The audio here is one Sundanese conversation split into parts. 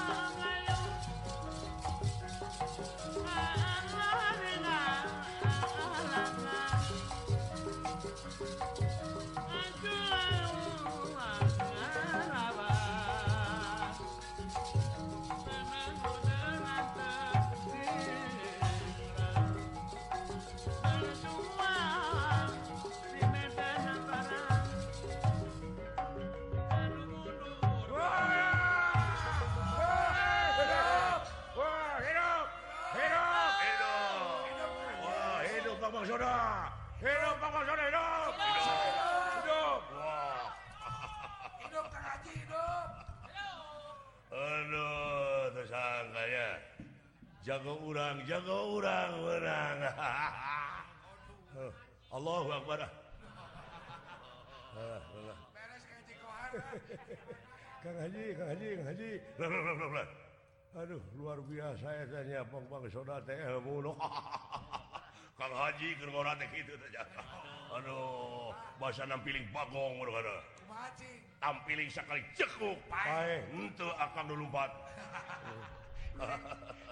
Mama. jago orangrang jago orang Allah kepada aduh luar biasa sayasaudara ha kalau haji Aduh bahasalingong tampiling sekali cekup untuk akanmel lupa hahahaha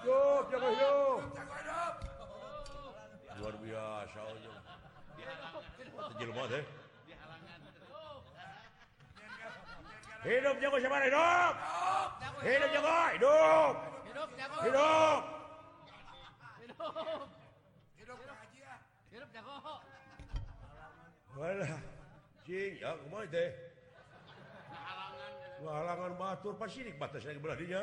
luar biasatul pasi batas berartinya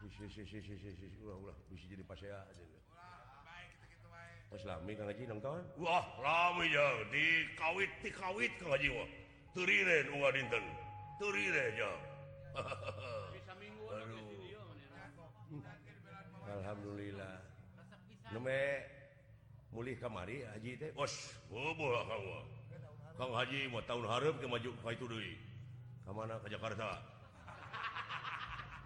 diwijiwa Alhamdulillahme mulih kamari Haji bos kau Haji tahun ha ke maju itu kemana ke Jakarta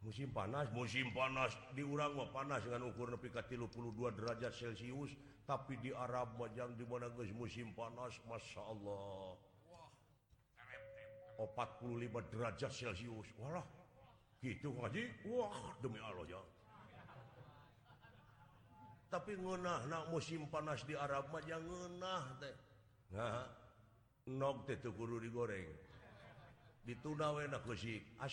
musim panas musim panas di urang panas dengan ukur lebihkati 32 derajat Celcius tapi di Arab yang dimana guys musim panas Masya Allah 45 derajat Celcius gitu ngaji demi tapi musim panas di Arab yang ngennah dehreng dituna enak as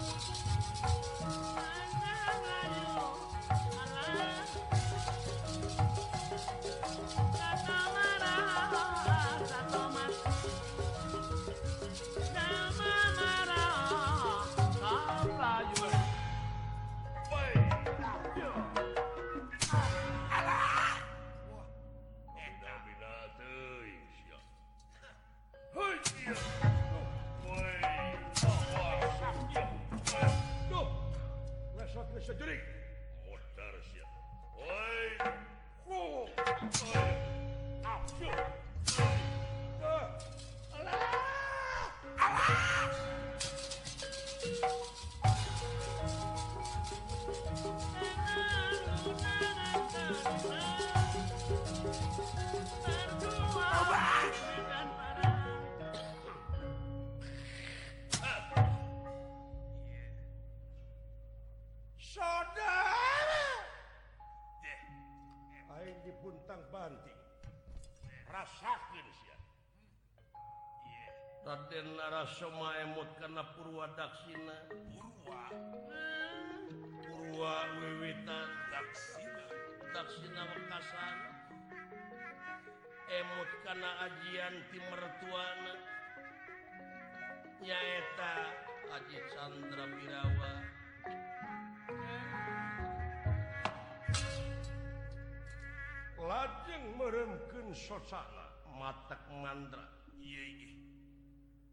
semua emot karena Pura Daksiinaawitan emut karena ajiian Timtuana yata Aji Chandrawa lajeng mereken sosok matanganndra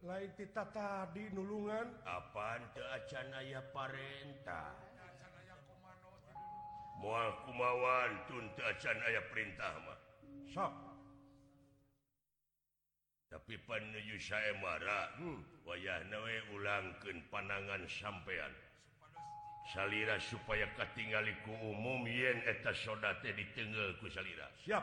lain diululungan apa ke acanaya parintah mu kumawan tuncan perintahmah tapi penju saya ma hmm. wayah nawe ulang ke panangan sampeyan Shaira supaya ketingku umum yenetashodat di tengalku Salira siap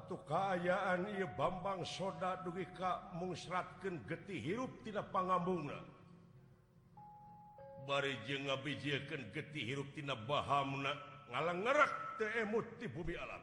keayaan Bambang soda du Ka mengseratkan getti hirup tidak pangambungan Hai barije ngabijiakan getti hiruptina Bahamna ngalah ngerakTM muti bumi alam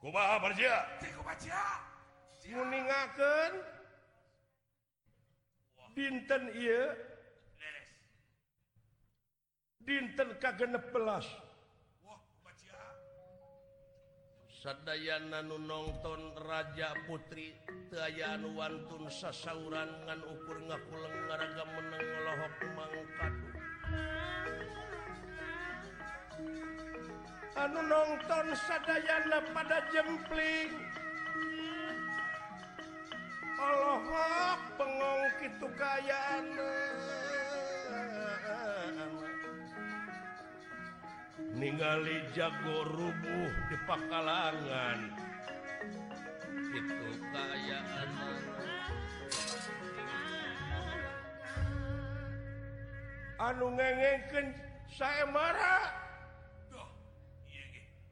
mau binnten dinten ka genep sad nonton ja putri tayyan wantun sasauranngan upur ngaku legarga menengollo peangngkauh wa Anu nonton seana pada jempling Allah pengong kita kayagali jagouh dipakalanganan Anu ngengengken saya ma,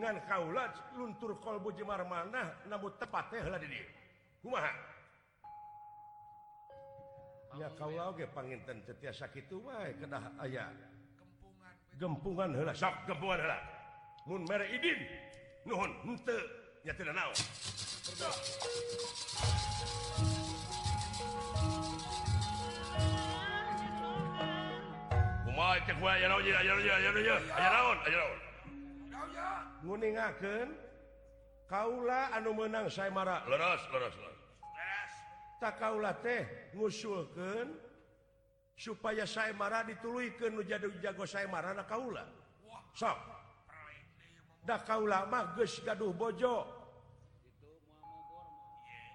khaulat luntur qolbu Jemar mana tepatnya ya kau panintan setiap sakit ke ayaahungan gempunganho guningken Kaula anu menang saya ma le tak kaula teh nguusul supaya saya marah ditulikan jaduh jago saya ma kaulaula jauh bojo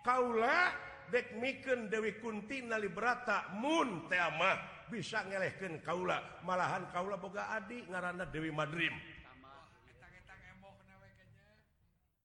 Kaula Dewi Kuntili bisa ngelekan kaula malahan Kaula Boga Adi ngaranna Dewi Marim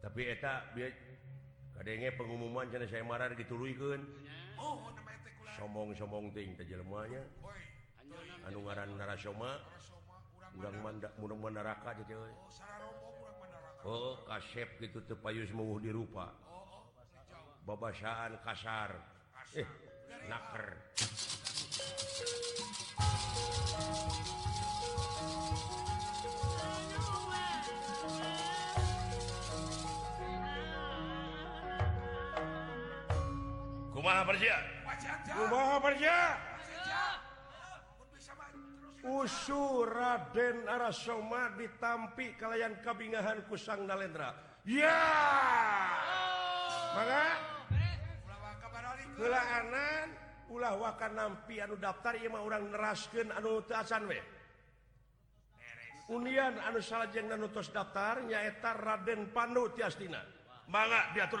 tapi tak pengumuman channel saya marah dituliikan oh, oh, somong-somngting ke jelemunya anaran narasoma udah manmundung meneraka kasep ditutup di rupa bababasaan oh, kasar eh, na usura Raden Arasoma ditampmpi kalian kebingahan Kusang Na Lendra yaan ulah akan nampi anu daftarma orang merasken anuasan union anu sajaje danutos daftrnyaeta Raden panuastina man diatur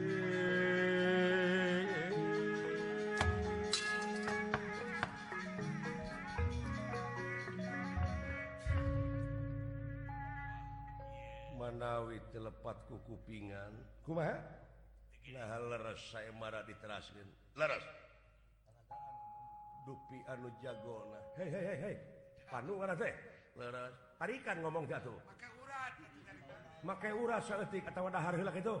Hai menawi telepatku kupingan kuma saya marah diteraaslin dupi anu jagona hehehe harikan ngomong jatuh maka ura ketawa harilaki itu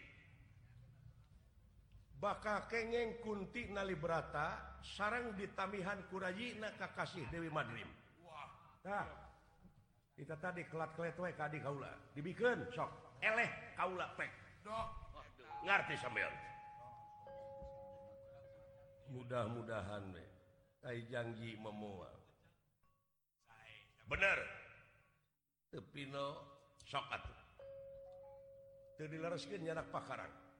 maka kengeng kuntik nali beta sarang ditamihan kurajinak Kakasih Dewi Marim kita tadi t-kle di kati sam mudah-mudahan Janji memoang bener so jadilarakin janak pakaran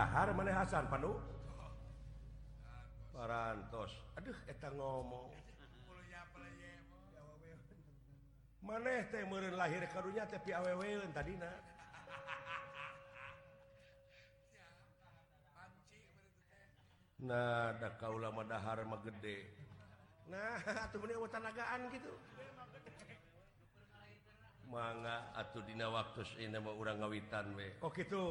har menehasanuh Aduhang ngomong maneh temur lahir karunnya tapi a tadi nada kau ulamahar gedean gitu man Atuhdina waktu ini mau orang ngawitan okenya oh,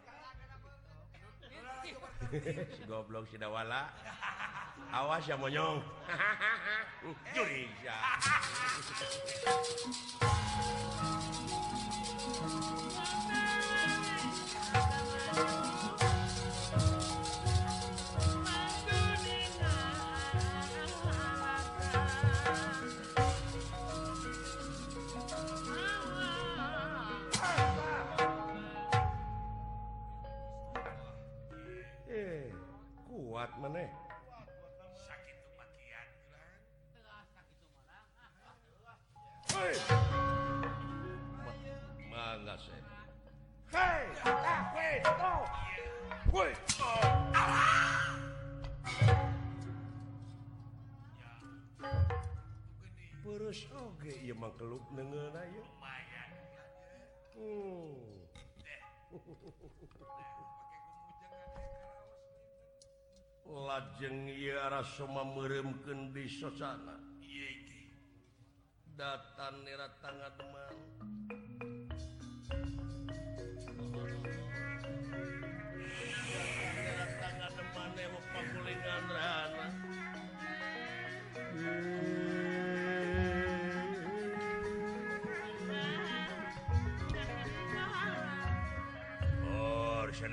golong sinawala awasya monyo hacuri uh, klu hmm. lajeng ia Raoma meremken di suasana data erat tangan demang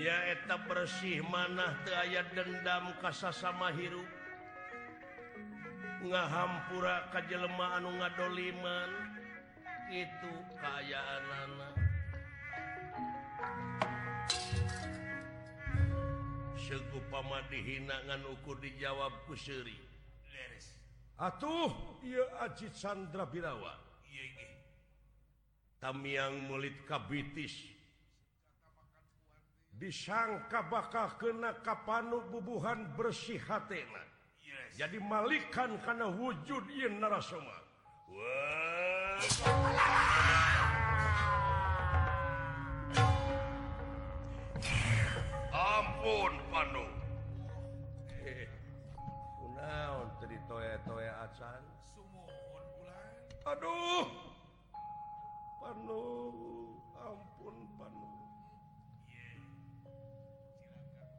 ap bersih mana ayat dendam kasamahiru ngahampura kajjelemahan nga doliman itu kayakan seku pama dihinangan ukur dijawabku serri atuhjid Sandraawa Tam yang mulid kabitis ya sangngka bakal kenaakaanu bubuhan bersihhana jadi malikan karena wujud y narasoma ampunung-to aduhuh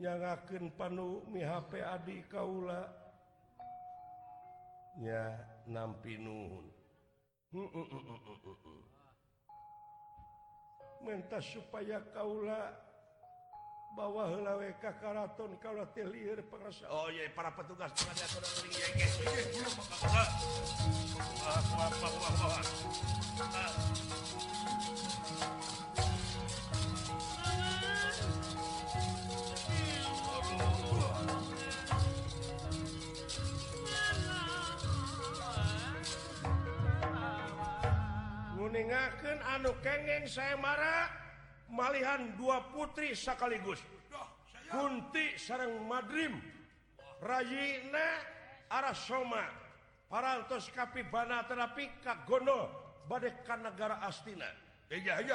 ngakin panuh mi HPdi Kaula Oh ya nampi nuhun Hai mentas supaya Kaula bawah la WK Karaton kalautellir oh, para petugas akan anu kegen saya marah malhan dua putri sekaligus kuntti seorangrang Marim Rajinina arahma paratos kap banaatera pika gono badekkan negara Astinaja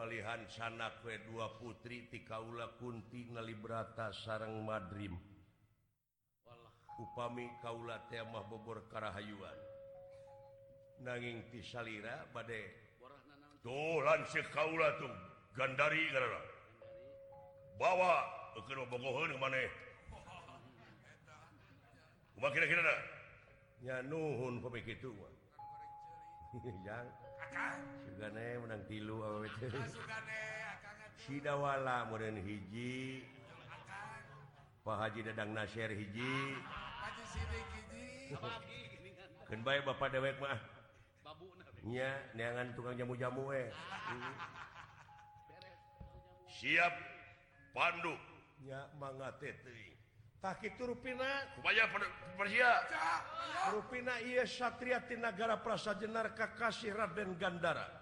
han sanak W2 putri ti Kaula kuntting nalita sarang Marim upami Kaula temamah Bogor Karahayuan nanging tisalira badailan kaula tuh gandari bawa pengohhokira-kiranya Nuhun pemi yang menang tilu ah, sidawala hiji Pak Haji Dadang Nasir hiji ah, Bapak Dekmu eh. siap panduknya manga tak itu Ru Ru satriaatigara prasa Jenar Kakasirat dan Gdara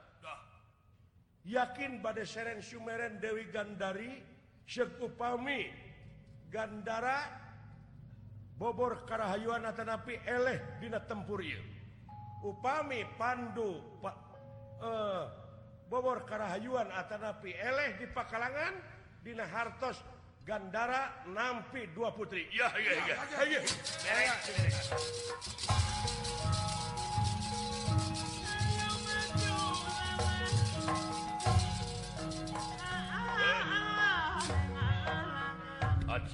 yakin badai seren Sumeren Dewi gandari se upami gandara Hai Bogor kerahayuan Atanapi ele Dina tempurir Upami Pandu Pak eh Bogor kerahayuan Atanapi ele di Pekalangan Dina Haros Gdara nampi dua putri ya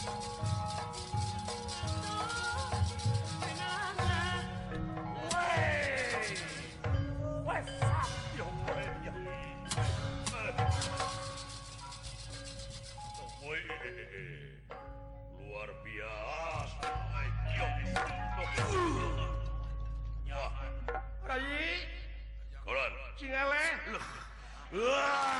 ピうわ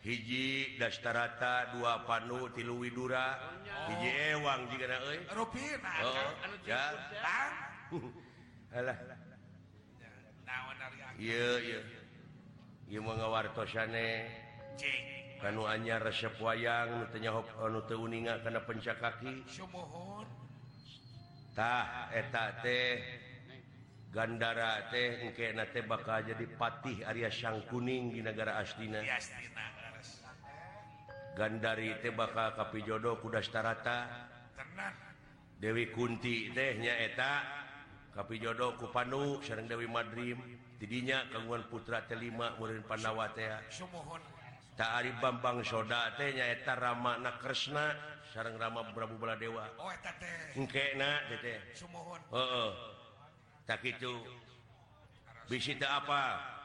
punya hiji dasrata dua panu tiluwiduraji ewanguannya oh, resep wayangnya karena pencakaki gandara teh bakal jadi Patih Arya Syang kuning di negara asdina dari tebaka Kap Jodoh kudastarata Dewi Kunti dehnyaeta tapi Jodoh kupanu Serang Dewi Madridrim didnya keguan Putra Tlima muri Pandawa Bambangshodanyaetaresna sarang Rama Brabubola dewa oh, tak itu bis apa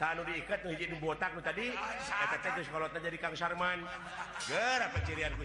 diikat botak tadi ah, kalau jadi Kang Sharman gera pencirrian ku